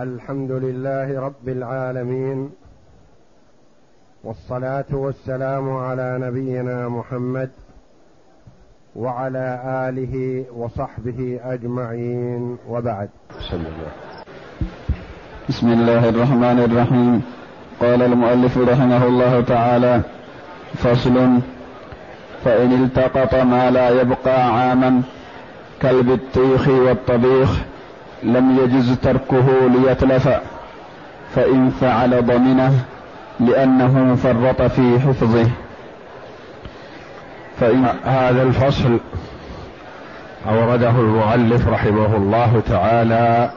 الحمد لله رب العالمين والصلاة والسلام على نبينا محمد وعلى آله وصحبه أجمعين وبعد. بسم الله بسم الله الرحمن الرحيم. قال المؤلف رحمه الله تعالى فصل. فإن التقط ما لا يبقى عاما كالبطيخ والطبيخ لم يجز تركه ليتلف فإن فعل ضمنه لأنه فرط في حفظه. فإن هذا الفصل أورده المؤلف رحمه الله تعالى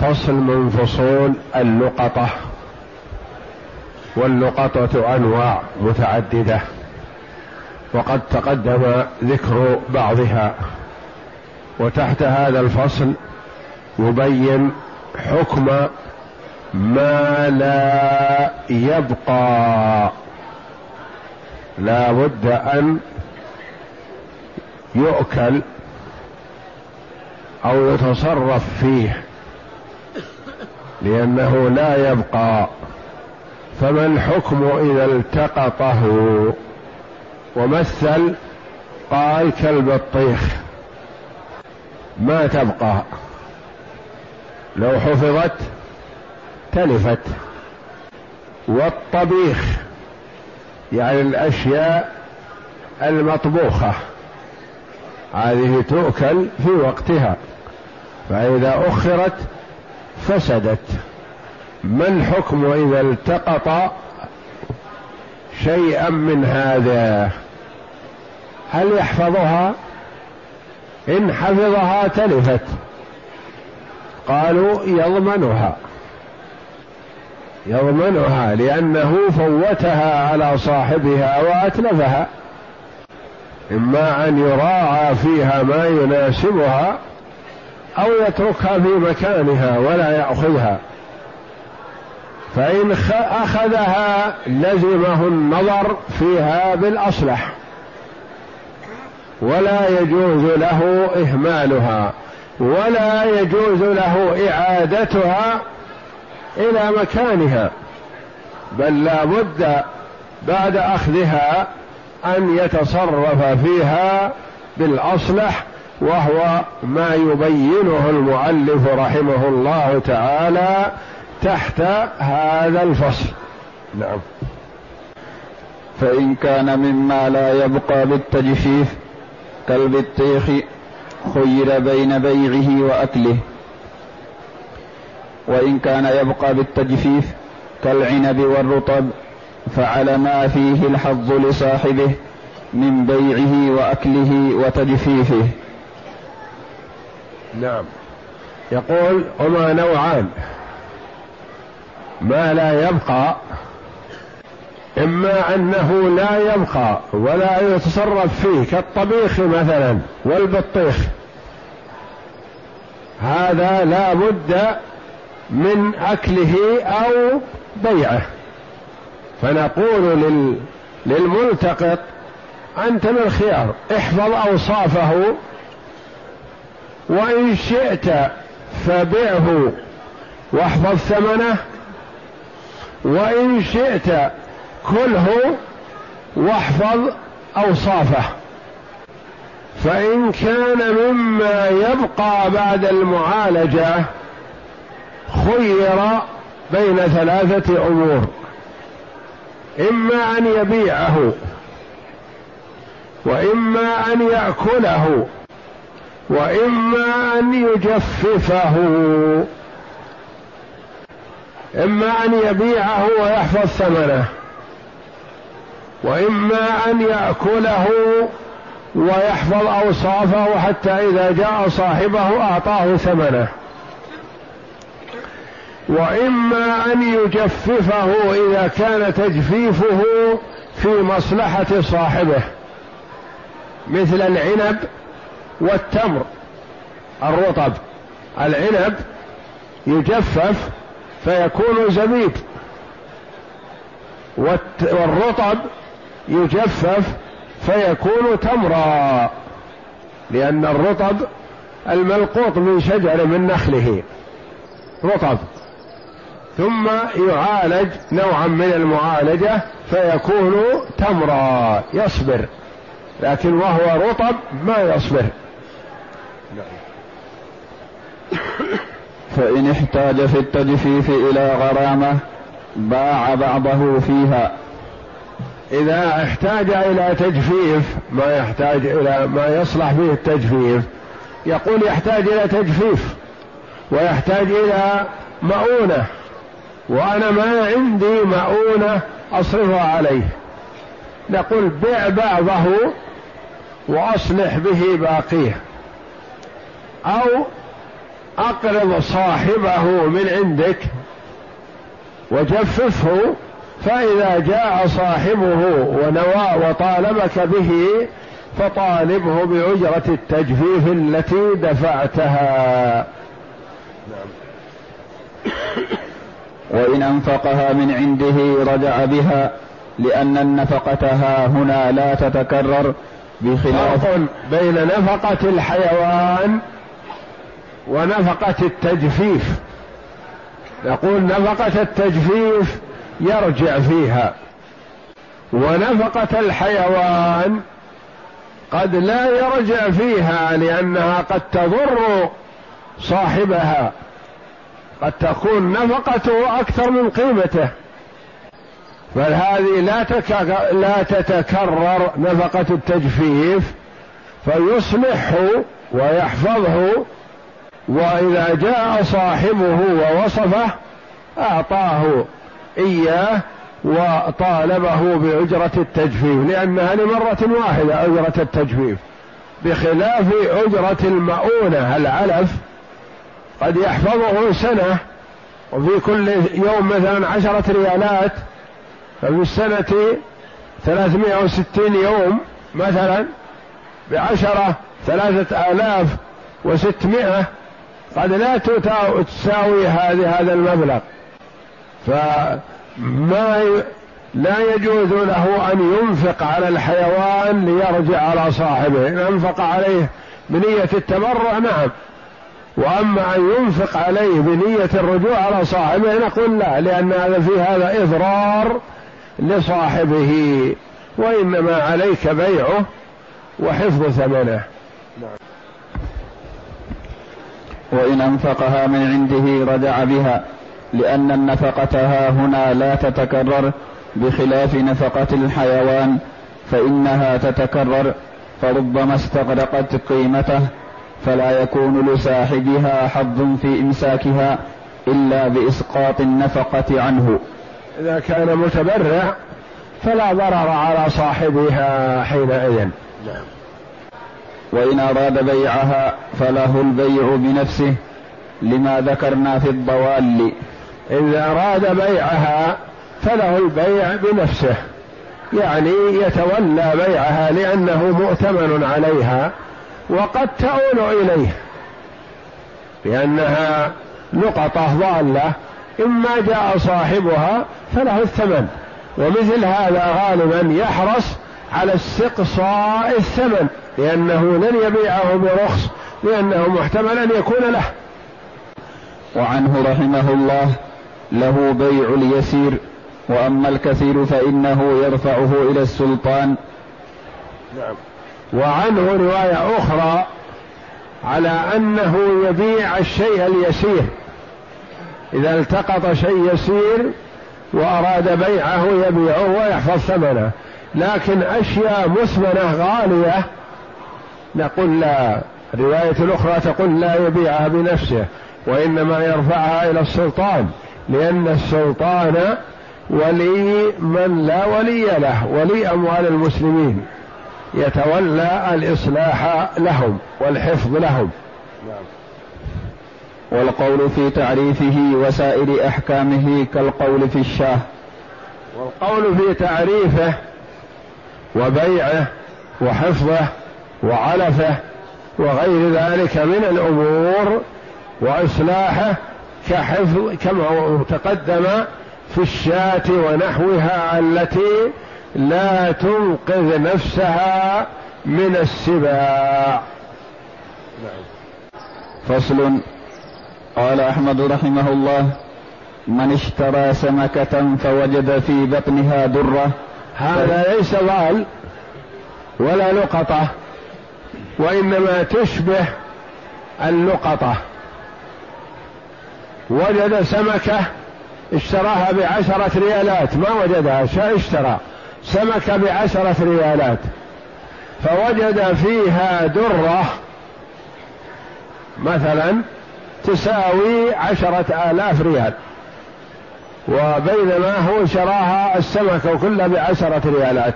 فصل من فصول اللقطة واللقطة أنواع متعددة وقد تقدم ذكر بعضها. وتحت هذا الفصل يبين حكم ما لا يبقى. لا بد أن يؤكل أو يتصرف فيه لأنه لا يبقى. فما الحكم إذا التقطه؟ ومثل قال كالبطيخ ما تبقى؟ لو حفظت تلفت. والطبيخ يعني الأشياء المطبوخة. هذه تؤكل في وقتها. فإذا أخرت فسدت. ما الحكم إذا التقط شيئا من هذا؟ هل يحفظها؟ إن حفظها تلفت. قالوا يضمنها. يضمنها لأنه فوتها على صاحبها وأتلفها. إما أن يراعى فيها ما يناسبها أو يتركها في مكانها ولا يأخذها. فإن أخذها لزمه النظر فيها بالأصلح. ولا يجوز له إهمالها. ولا يجوز له إعادتها إلى مكانها بل لا بد بعد أخذها أن يتصرف فيها بالأصلح وهو ما يبينه المؤلف رحمه الله تعالى تحت هذا الفصل. نعم. فإن كان مما لا يبقى بالتجفيف كالبطيخ خير بين بيعه وأكله. وإن كان يبقى بالتجفيف كالعنب والرطب فعلى ما فيه الحظ لصاحبه من بيعه وأكله وتجفيفه. نعم. يقول هما نوعان. ما لا يبقى إما أنه لا يبقى ولا يتصرف فيه كالطبيخ مثلا والبطيخ. هذا لا بد من أكله أو بيعه. فنقول لل للملتقط أنت من الخيار احفظ أوصافه وإن شئت فبعه واحفظ ثمنه وإن شئت كله واحفظ أوصافه. فإن كان مما يبقى بعد المعالجة خير بين ثلاثة أمور. إما أن يبيعه وإما أن يأكله وإما أن يجففه. إما أن يبيعه ويحفظ ثمنه. وإما أن يأكله ويحفظ أوصافه حتى إذا جاء صاحبه أعطاه ثمنه. وإما أن يجففه إذا كان تجفيفه في مصلحة صاحبه مثل العنب والتمر الرطب. العنب يجفف فيكون زبيب والرطب يجفف فيكون تمرا لأن الرطب الملقوط من شجر من نخله. رطب. ثم يعالج نوعا من المعالجة فيكون تمرا يصبر. لكن وهو رطب ما يصبر. فإن احتاج في التجفيف إلى غرامة باع بعضه فيها. إذا احتاج إلى تجفيف ما يحتاج إلى ما يصلح فيه التجفيف يقول يحتاج إلى تجفيف ويحتاج إلى مؤونة وأنا ما عندي مؤونة أصرفها عليه. نقول بع بعضه وأصلح به باقيه. أو أقرض صاحبه من عندك وجففه فإذا جاء صاحبه ونوى وطالبك به فطالبه بأجرة التجفيف التي دفعتها. وإن أنفقها من عنده رجع بها لأن النفقة ها هنا لا تتكرر بخلاف بين نفقة الحيوان ونفقة التجفيف يقول نفقة التجفيف يرجع فيها. ونفقة الحيوان قد لا يرجع فيها لأنها قد تضر صاحبها. قد تكون نفقته أكثر من قيمته. فهذه لا لا تتكرر نفقة التجفيف فيصلحه ويحفظه وإذا جاء صاحبه ووصفه أعطاه. إياه وطالبه بأجرة التجفيف لأنها لمرة واحدة أجرة التجفيف. بخلاف أجرة المؤونة العلف قد يحفظه سنة وفي كل يوم مثلا عشرة ريالات ففي السنة ثلاثمائة وستين يوم مثلا بعشرة ثلاثة آلاف وستمائة قد لا تساوي هذه هذا المبلغ. فما لا يجوز له أن ينفق على الحيوان ليرجع على صاحبه. إن أنفق عليه بنية التبرع نعم. وأما أن ينفق عليه بنية الرجوع على صاحبه نقول لا لأن هذا في هذا إضرار لصاحبه وإنما عليك بيعه وحفظ ثمنه. نعم. وإن أنفقها من عنده رجع بها. لأن النفقة ها هنا لا تتكرر بخلاف نفقة الحيوان فإنها تتكرر فربما استغرقت قيمته فلا يكون لصاحبها حظ في إمساكها إلا بإسقاط النفقة عنه. إذا كان متبرع فلا ضرر على صاحبها حينئذ. نعم. وإن أراد بيعها فله البيع بنفسه لما ذكرنا في الضوال. إذا أراد بيعها فله البيع بنفسه يعني يتولى بيعها لأنه مؤتمن عليها وقد تؤول إليه لأنها نقطة ضالة إما جاء صاحبها فله الثمن ومثل هذا غالبا يحرص على استقصاء الثمن لأنه لن يبيعه برخص لأنه محتمل أن يكون له. وعنه رحمه الله له بيع اليسير وأما الكثير فإنه يرفعه إلى السلطان. نعم. وعنه رواية أخرى على أنه يبيع الشيء اليسير. إذا التقط شيء يسير وأراد بيعه يبيعه ويحفظ ثمنه. لكن أشياء مثمنه غالية نقول لا. الرواية الأخرى تقول لا يبيعها بنفسه وإنما يرفعها إلى السلطان. لأن السلطان ولي من لا ولي له ولي أموال المسلمين يتولى الإصلاح لهم والحفظ لهم. والقول في تعريفه وسائر أحكامه كالقول في الشاه والقول في تعريفه وبيعه وحفظه وعلفه وغير ذلك من الأمور وإصلاحه كحفظ كما تقدم في الشاة ونحوها التي لا تنقذ نفسها من السباع. فصل. قال أحمد رحمه الله من اشترى سمكة فوجد في بطنها درة. هذا ليس ضال ولا لقطة وإنما تشبه اللقطة. وجد سمكة اشتراها بعشرة ريالات. ما وجدها؟ اشترى. سمكة بعشرة ريالات. فوجد فيها درة مثلا تساوي عشرة آلاف ريال. وبينما هو شراها السمكة كلها بعشرة ريالات.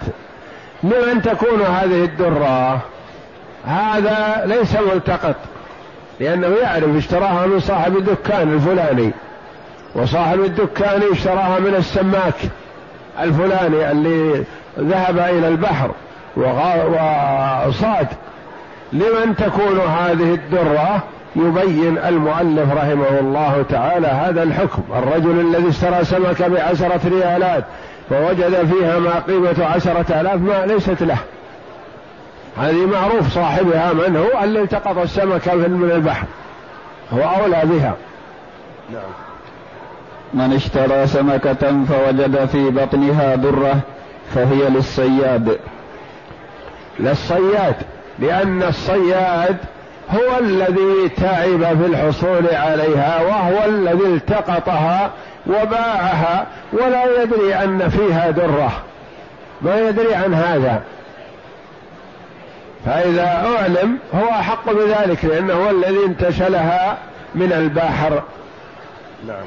لمن تكون هذه الدرة؟ هذا ليس ملتقط. لأنه يعرف اشتراها من صاحب الدكان الفلاني وصاحب الدكان اشتراها من السماك الفلاني اللي ذهب إلى البحر وصاد. لمن تكون هذه الدرة؟ يبين المؤلف رحمه الله تعالى هذا الحكم. الرجل الذي اشترى سمكة بعشرة ريالات فوجد فيها ما قيمة عشرة آلاف ما ليست له. هذه معروف صاحبها من هو اللي التقط السمكة من البحر. هو أولى بها. نعم. من اشترى سمكة فوجد في بطنها درة فهي للصياد. للصياد لأن الصياد هو الذي تعب في الحصول عليها وهو الذي التقطها وباعها ولا يدري أن فيها درة. ما يدري عن هذا. فإذا أعلم هو أحق بذلك لأنه هو الذي انتشلها من البحر. نعم.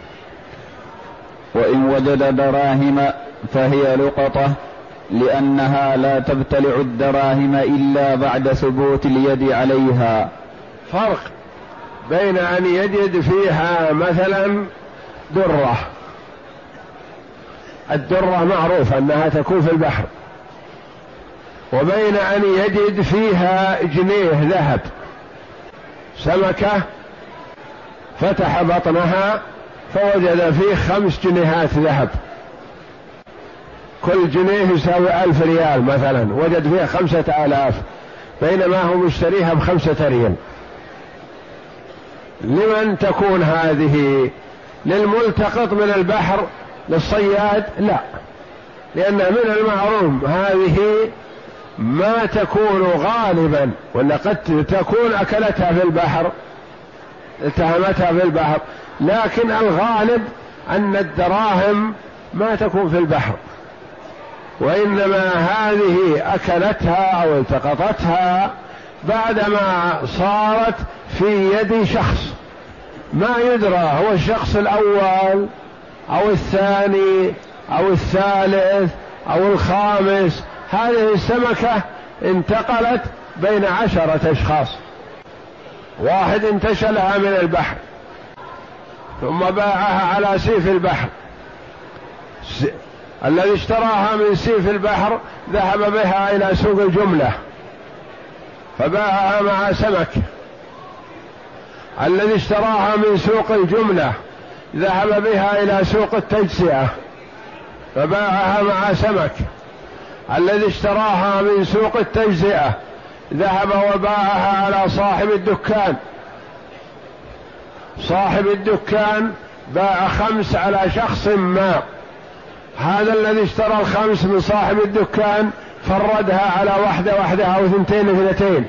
وإن وجد دراهم فهي لقطة لأنها لا تبتلع الدراهم إلا بعد ثبوت اليد عليها. فرق بين أن يجد فيها مثلا درة. الدرة معروفة أنها تكون في البحر. وبين أن يجد فيها جنيه ذهب. سمكة فتح بطنها فوجد فيه خمس جنيهات ذهب. كل جنيه يساوي ألف ريال مثلا. وجد فيها خمسة آلاف. بينما هو مشتريها بخمسة ريال. لمن تكون هذه؟ للملتقط من البحر للصياد؟ لا. لأن من المعروف هذه ما تكون غالبا ولا قد تكون أكلتها في البحر التهمتها في البحر لكن الغالب أن الدراهم ما تكون في البحر. وإنما هذه أكلتها أو التقطتها بعدما صارت في يد شخص. ما يدرى هو الشخص الأول أو الثاني أو الثالث أو الخامس هذه السمكة انتقلت بين عشرة أشخاص. واحد انتشلها من البحر ثم باعها على سيف البحر. الذي اشتراها من سيف البحر ذهب بها إلى سوق الجملة فباعها مع سمك. الذي اشتراها من سوق الجملة ذهب بها إلى سوق التجزئة فباعها مع سمك. الذي اشتراها من سوق التجزئة ذهب وباعها على صاحب الدكان. صاحب الدكان باع خمس على شخص ما. هذا الذي اشترى الخمس من صاحب الدكان فردها على واحدة واحدة أو اثنتين اثنتين.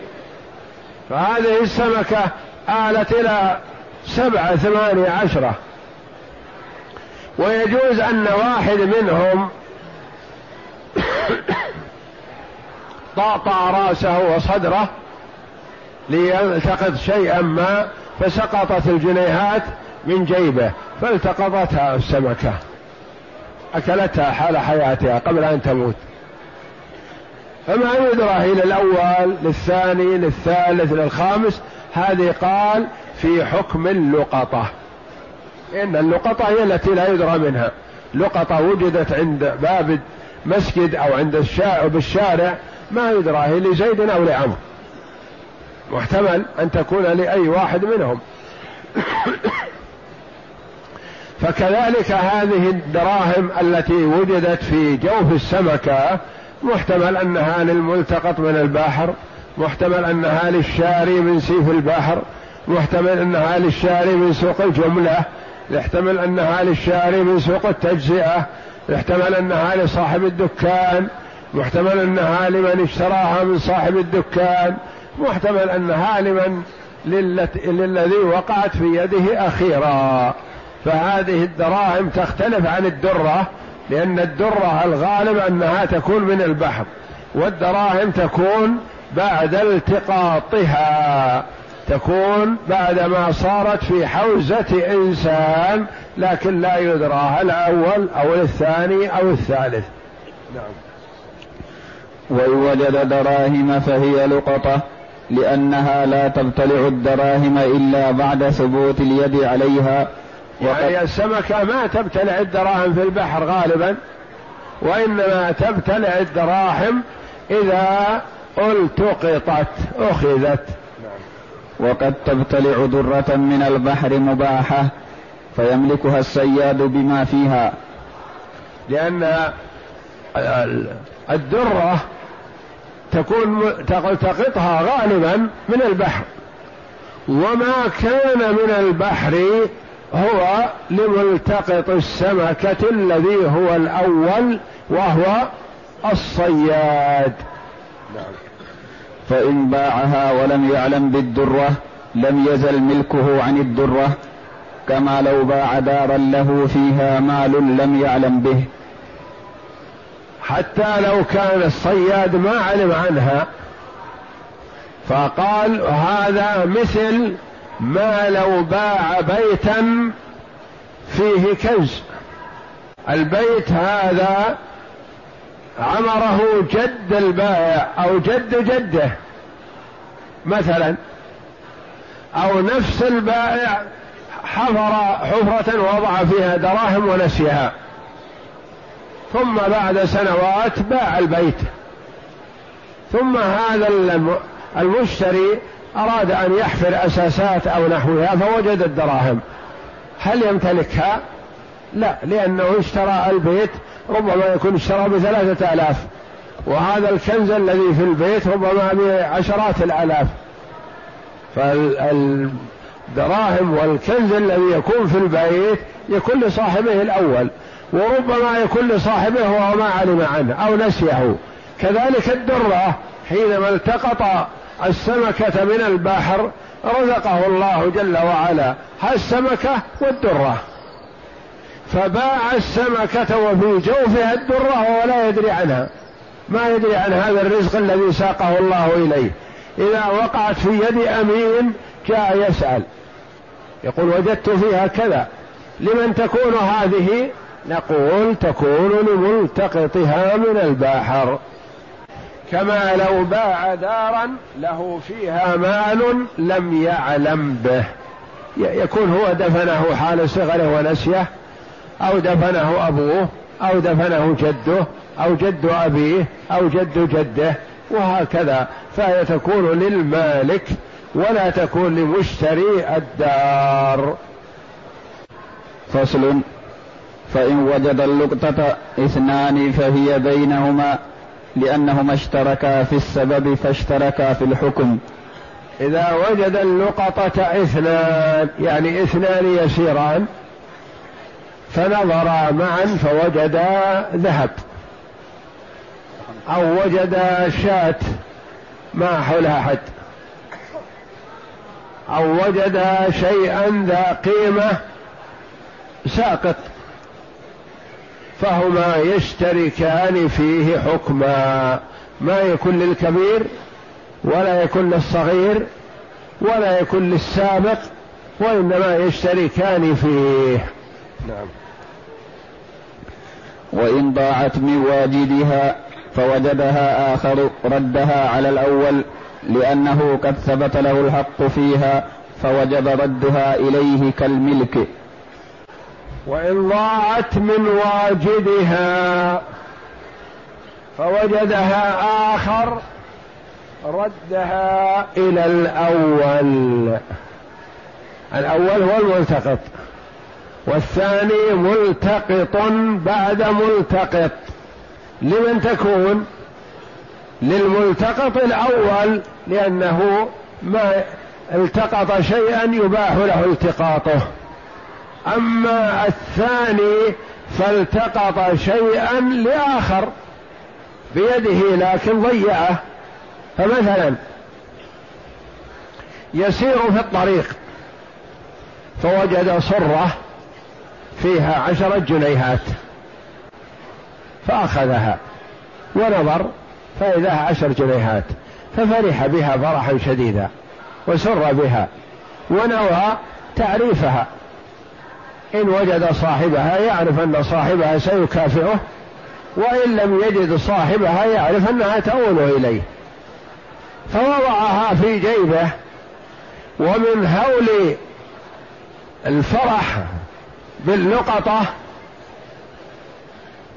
فهذه السمكة آلت إلى سبعة ثمانية عشرة. ويجوز أن واحد منهم طاطا رأسه وصدره ليلتقط شيئا ما فسقطت الجنيهات من جيبه فالتقطتها السمكة. أكلتها حال حياتها قبل أن تموت. فما يدرى إلى الأول للثاني للثالث للخامس هذه قال في حكم اللقطة. إن اللقطة هي التي لا يدرى منها. لقطة وجدت عند باب مسجد أو عند الشارع بالشارع ما يدرى هي لزيد أو لعمر محتمل أن تكون لأي واحد منهم. فكذلك هذه الدراهم التي وجدت في جوف السمكة محتمل أنها للملتقط من البحر محتمل أنها للشاري من سيف البحر محتمل أنها للشاري من سوق الجملة يحتمل أنها للشاري من سوق التجزئة يحتمل أنها لصاحب الدكان محتمل أنها لمن اشتراها من صاحب الدكان محتمل أنها لمن للذي وقعت في يده أخيرا. فهذه الدراهم تختلف عن الدرة لأن الدرة الغالب أنها تكون من البحر والدراهم تكون بعد التقاطها. تكون بعدما صارت في حوزة إنسان لكن لا يدرى هل الأول أو الثاني أو الثالث. نعم. وإن وجد دراهم فهي لقطة لأنها لا تبتلع الدراهم إلا بعد ثبوت اليد عليها. يعني السمكة ما تبتلع الدراهم في البحر غالبا وإنما تبتلع الدراهم إذا التقطت أخذت. وقد تبتلع درة من البحر مباحة فيملكها الصياد بما فيها. لأن الدرة تكون تلتقطها غالبا من البحر. وما كان من البحر هو لملتقط السمكة الذي هو الأول وهو الصياد. نعم. فإن باعها ولم يعلم بالدرة لم يزل ملكه عن الدرة كما لو باع دارا له فيها مال لم يعلم به. حتى لو كان الصياد ما علم عنها فقال هذا مثل ما لو باع بيتا فيه كنز. البيت هذا عمره جد البائع أو جد جده مثلا أو نفس البائع حفر حفرة وضع فيها دراهم ونسيها. ثم بعد سنوات باع البيت. ثم هذا المشتري أراد أن يحفر أساسات أو نحوها فوجد الدراهم. هل يمتلكها؟ لا لأنه اشترى البيت ربما يكون اشترى بثلاثة آلاف. وهذا الكنز الذي في البيت ربما بعشرات الآلاف. فالدراهم والكنز الذي يكون في البيت يكون لصاحبه الأول. وربما يكون لصاحبه وهو ما علم عنه أو نسيه. كذلك الدرة حينما التقط السمكة من البحر رزقه الله جل وعلا. السمكة والدرة. فباع السمكة وفي جوفها الدرة وهو لا يدري عنها. ما يدري عن هذا الرزق الذي ساقه الله إليه. إذا وقعت في يد أمين جاء يسأل. يقول وجدت فيها كذا. لمن تكون هذه؟ نقول تكون لملتقطها من البحر. كما لو باع دارا له فيها مال لم يعلم به. يكون هو دفنه حال صغره ونسيه. أو دفنه أبوه أو دفنه جده أو جد أبيه أو جد جده وهكذا. فهي تكون للمالك ولا تكون لمشتري الدار. فصل. فإن وجد اللقطة اثنان فهي بينهما لأنهما اشتركا في السبب فاشتركا في الحكم. إذا وجد اللقطة اثنان يعني اثنان يسيران فنظرا معا فوجدا ذهب أو وجدا شاة ما حولها حد أو وجدا شيئا ذا قيمة ساقط فهما يشتركان فيه حكما ما يكون للكبير ولا يكون للصغير ولا يكون للسابق وإنما يشتركان فيه نعم وإن ضاعت من واجدها فوجدها آخر ردها على الأول لأنه قد ثبت له الحق فيها فوجب ردها إليه كالملك. وإن ضاعت من واجدها فوجدها آخر ردها إلى الأول. الأول هو الملتقط. والثاني ملتقط بعد ملتقط. لمن تكون؟ للملتقط الأول لأنه ما التقط شيئا يباح له التقاطه. أما الثاني فالتقط شيئا لآخر بيده لكن ضيعه. فمثلا يسير في الطريق فوجد صرة فيها عشره جنيهات. فأخذها ونظر فإذا عشر جنيهات ففرح بها فرحا شديدا وسر بها ونوى تعريفها. إن وجد صاحبها يعرف أن صاحبها سيكافئه وإن لم يجد صاحبها يعرف أنها تؤول إليه. فوضعها في جيبه ومن هول الفرح باللقطة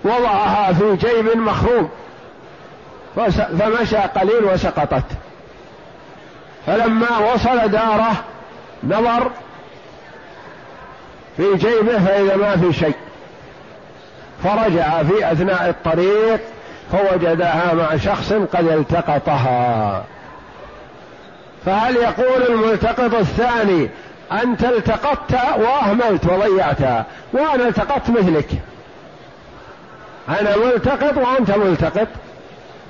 وضعها في جيب مخروم. فمشى قليل وسقطت. فلما وصل داره نظر في جيبه فإذا ما في شيء. فرجع في أثناء الطريق فوجدها مع شخص قد التقطها. فهل يقول الملتقط الثاني أنت التقطت وأهملت وضيعتها وأنا التقطت مثلك. أنا ملتقط وأنت ملتقط.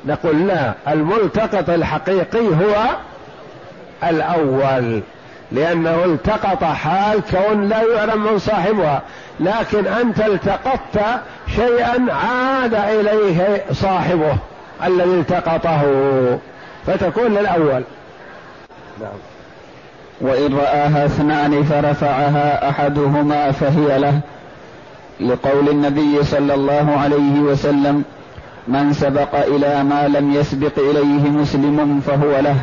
نقول لا الملتقط الحقيقي هو الأول لأنه التقط حال كون لا يعلم من صاحبها. لكن أنت التقطت شيئا عاد إليه صاحبه الذي التقطه فتكون للأول. نعم. وإن رآها اثنان فرفعها أحدهما فهي له لقول النبي صلى الله عليه وسلم من سبق إلى ما لم يسبق إليه مسلم فهو له.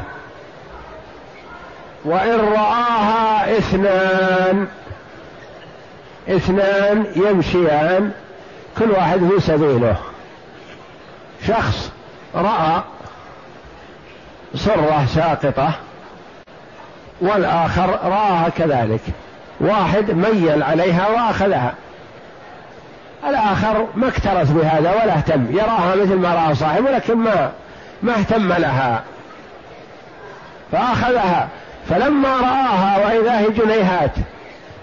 وإن رآها اثنان اثنان يمشيان كل واحد في سبيله. شخص رأى صرة ساقطة والآخر رآها كذلك. واحد ميل عليها وأخذها. الآخر ما اكترث بهذا ولا اهتم. يراها مثل ما رأى صاحبه لكن ما ما اهتم لها. فأخذها. فلما رآها وإذا هي جنيهات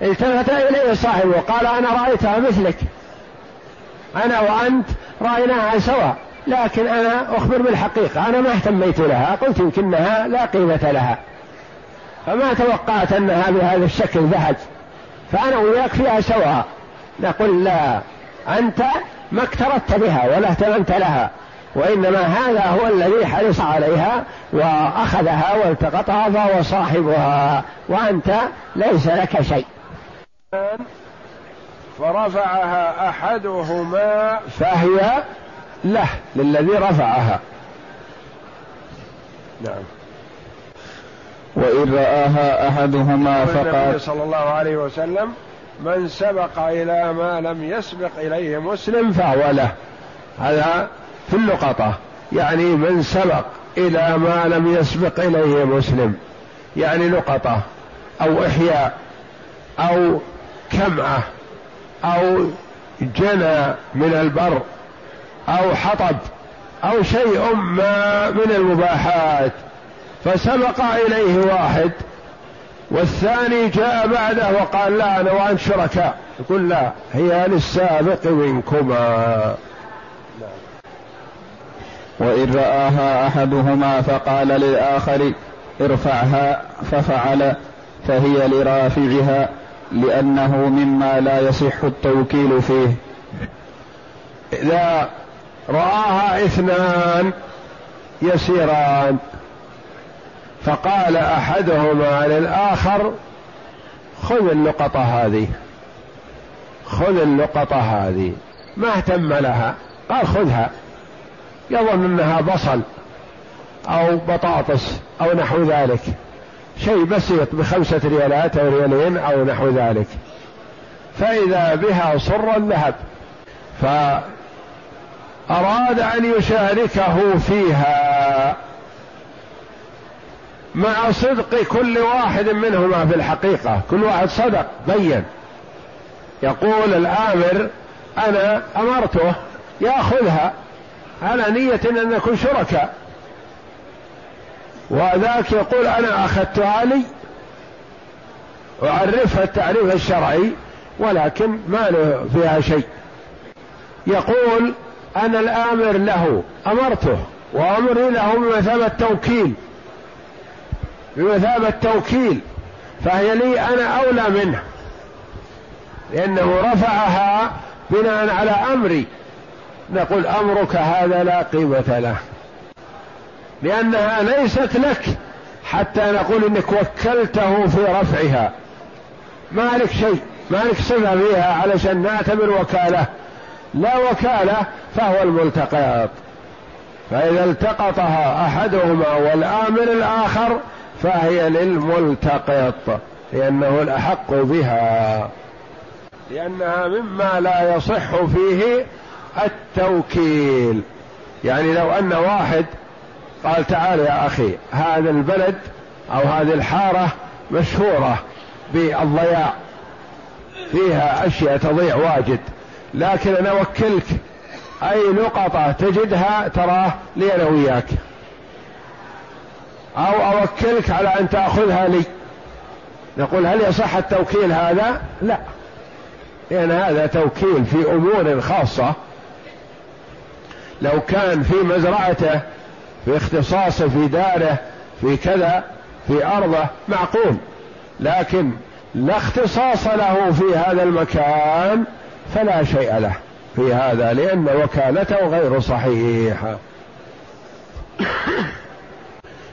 التفت إليه صاحبه وقال أنا رأيتها مثلك. أنا وأنت رأيناها سوا لكن أنا أخبر بالحقيقة. أنا ما اهتميت لها. قلت يمكنها لا قيمة لها. فما توقعت أنها بهذا الشكل ذهب. فأنا وياك فيها سواء نقول لا. أنت ما اكترثت بها ولا اهتممت لها. وإنما هذا هو الذي حرص عليها وأخذها والتقطها فهو صاحبها. وأنت ليس لك شيء. فرفعها أحدهما فهي له للذي رفعها. نعم. وإن رآها أحدهما فقال صلى الله عليه وسلم من سبق إلى ما لم يسبق إليه مسلم فهو له. هذا في اللقطة يعني من سبق إلى ما لم يسبق إليه مسلم. يعني لقطة أو إحياء. أو كمعة. أو جنى من البر. أو حطب. أو شيء ما من المباحات. فسبق إليه واحد والثاني جاء بعده وقال لا أنا وأنت شركاء. يقول لا هي للسابق منكما. وإن رآها أحدهما فقال للآخر ارفعها ففعل فهي لرافعها لأنه مما لا يصح التوكيل فيه. إذا رآها اثنان يسيران. فقال أحدهما للآخر خذ اللقطه هذه خذ اللقطه هذه. ما اهتم لها؟ قال خذها. يظن أنها بصل أو بطاطس أو نحو ذلك. شيء بسيط بخمسة ريالات أو ريالين أو نحو ذلك. فإذا بها صر الذهب فأراد أن يشاركه فيها. مع صدق كل واحد منهما في الحقيقة. كل واحد صدق بين. يقول الآمر أنا أمرته يأخذها على نية أن نكون شركاء. وذاك يقول أنا أخذتها لي أعرفها التعريف الشرعي ولكن ما له فيها شيء. يقول أنا الآمر له أمرته وأمري له بمثابة توكيل. بمثابة توكيل فهي لي أنا أولى منه لأنه رفعها بناء على أمري. نقول أمرك هذا لا قيمة له. لأنها ليست لك حتى نقول إنك وكلته في رفعها. ما لك شيء ما لك صفة فيها علشان نعتبر وكالة. لا وكالة فهو الملتقط. فإذا التقطها أحدهما والآمر الآخر فهي للملتقط لأنه الأحق بها لأنها مما لا يصح فيه التوكيل. يعني لو أن واحد قال تعال يا أخي هذا البلد أو هذه الحارة مشهورة بالضياع فيها أشياء تضيع واجد لكن أنا أوكلك أي نقطة تجدها تراه لي أنا وياك. أو أوكلك على أن تأخذها لي. نقول هل يصح التوكيل هذا؟ لا. لأن هذا توكيل في أمور خاصة. لو كان في مزرعته في اختصاصه في داره في كذا في أرضه معقول. لكن لا اختصاص له في هذا المكان فلا شيء له في هذا لأن وكالته غير صحيحة.